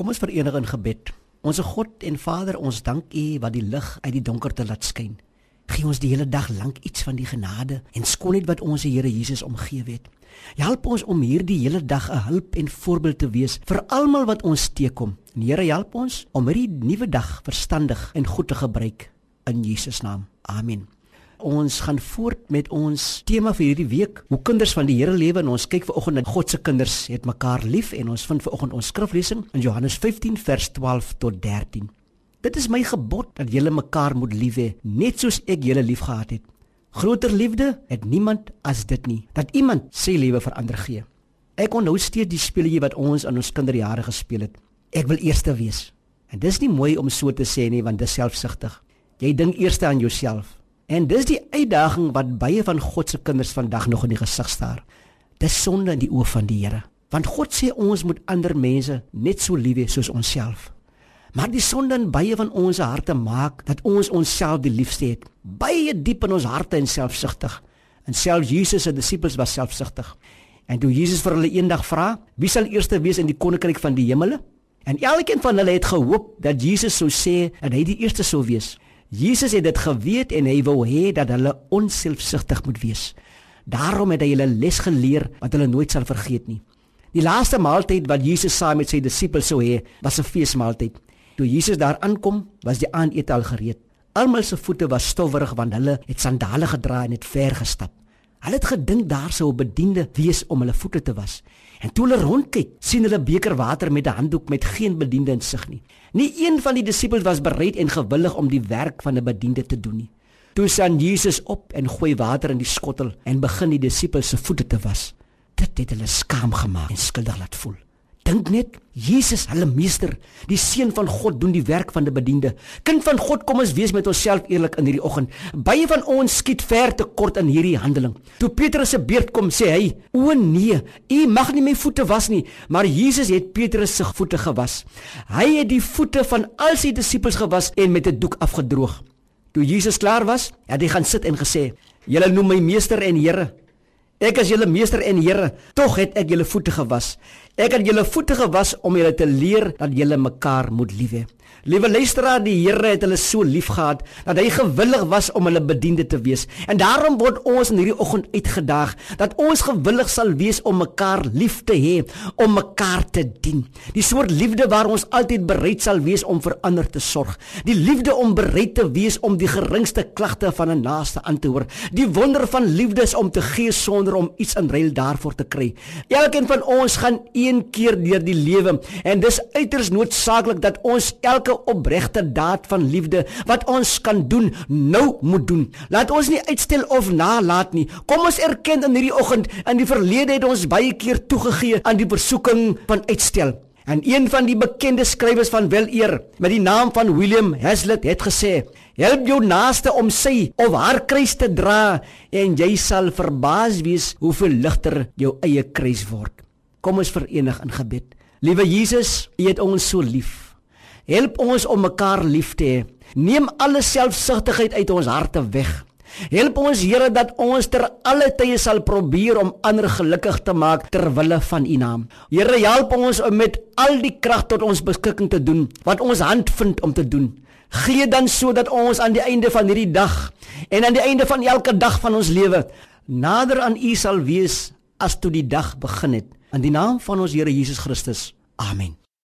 Kom ons verenig in gebed. Onse God en Vader, ons dank U wat die lig uit die donkerte laat skyn. Gee ons die hele dag lank iets van die genade en skoonheid wat ons Here Jesus omgee het. Help ons om hierdie hele dag 'n hulp en voorbeeld te wees vir almal wat ons teekom. En Here, help ons om hierdie nuwe dag verstandig en goed te gebruik in Jesus naam. Amen. Ons gaan voort met ons tema vir hierdie week, hoe kinders van die Here lewe en ons kyk vanoggend na God se kinders het mekaar lief en ons vind vanoggend ons skriflesing in Johannes 15 vers 12 tot 13. Dit is my gebod dat julle mekaar moet lief hê, net soos ek julle liefgehad het. Groter liefde het niemand as dit nie, dat iemand sy lewe vir ander gee. Ek onthou steeds die speletjie wat ons aan ons kinderjare gespeel het. Ek wil eerste wees. En dis nie mooi om so te sê nie want dis selfsugtig. Jy dink eers aan jouself. En dis die uitdaging wat baie van God se kinders vandag nog in die gesig staar. Dis sonde in die oë van die Here. Want God sê ons moet ander mense net so lief hê soos onsself. Maar die sonde in baie van ons harte maak dat ons onsself die liefste het. Baie diep in ons harte en selfsugtig. En selfs Jesus se disippels was selfsugtig. En toe Jesus vir hulle eendag vra, wie sal eerste wees in die koninkryk van die hemele? En elkeen van hulle het gehoop dat Jesus sou sê dat hy die eerste sou wees. Jesus het dit geweet en hy wou hê dat hulle onselfsugtig moet wees. Daarom het hy hulle les geleer wat hulle nooit sal vergeet nie. Die laaste maaltyd wat Jesus saam met sy disippels sou hê, was 'n feesmaaltyd. Toe Jesus daar aankom, was die aandete al gereed. Almal se voete was stowwerig want hulle het sandale gedra en het ver gestap. Hulle het gedink daar sou 'n bediende wees om hulle voete te was. En toe hulle rondkyk, sien hulle beker water met 'n handdoek met geen bediende in sig nie. Nie een van die disippels was bereid en gewillig om die werk van 'n bediende te doen nie. Toe staan Jesus op en gooi water in die skottel en begin die disippels se voete te was. Dit het hulle skaam gemaak en skuldig laat voel. Dink net, Jesus, hulle meester, die seun van God doen die werk van 'n bediende. Kind van God, kom ons wees met onsself eerlik in hierdie oggend. Baie van ons skiet ver te kort in hierdie handeling. Toe Petrus se beurt kom, sê hy: "O nee, u mag nie my voete was nie." Maar Jesus het Petrus se voete gewas. Hy het die voete van al sy disippels gewas en met 'n doek afgedroog. Toe Jesus klaar was, het hy gaan sit en gesê: "Julle noem my meester en Here." Ek is julle meester en Here, tog het ek julle voete gewas. Ek het julle voete gewas om julle te leer dat julle mekaar moet lief hê. Liewe luisteraar, die Here het hulle so liefgehad dat hy gewillig was om hulle bediende te wees. En daarom word ons in hierdie oggend uitgedaag dat ons gewillig sal wees om mekaar lief te hê, om mekaar te dien. Die soort liefde waar ons altyd bereid sal wees om vir ander te sorg. Die liefde om bereid te wees om die geringste klagte van 'n naaste aan te hoor. Die wonder van liefde is om te gee sonder om iets in ruil daarvoor te kry. Elkeen van ons gaan een keer deur die lewe en dis uiters noodsaaklik dat ons elke opregte daad van liefde wat ons kan doen, nou moet doen. Laat ons nie uitstel of nalat nie. Kom ons erken in hierdie oggend in die verlede het ons baie keer toegegee aan die versoeking van uitstel. En een van die bekende skrywers van weleer met die naam van William Hazlitt het gesê: "Help jou naaste om sy of haar kruis te dra en jy sal verbaas wees hoeveel ligter jou eie kruis word." Kom ons verenig in gebed. Liewe Jesus, U het ons so lief. Help ons om mekaar lief te hê. Neem alle selfsugtigheid uit ons harte weg. Help ons Here dat ons ter alle tye sal probeer om ander gelukkig te maak ter wille van U naam. Here, help ons om met al die krag tot ons beskikking te doen wat ons hand vind om te doen. Gee dan sodat ons aan die einde van hierdie dag en aan die einde van elke dag van ons lewe nader aan U sal wees as toe die dag begin het. In die naam van ons Here Jesus Christus. Amen.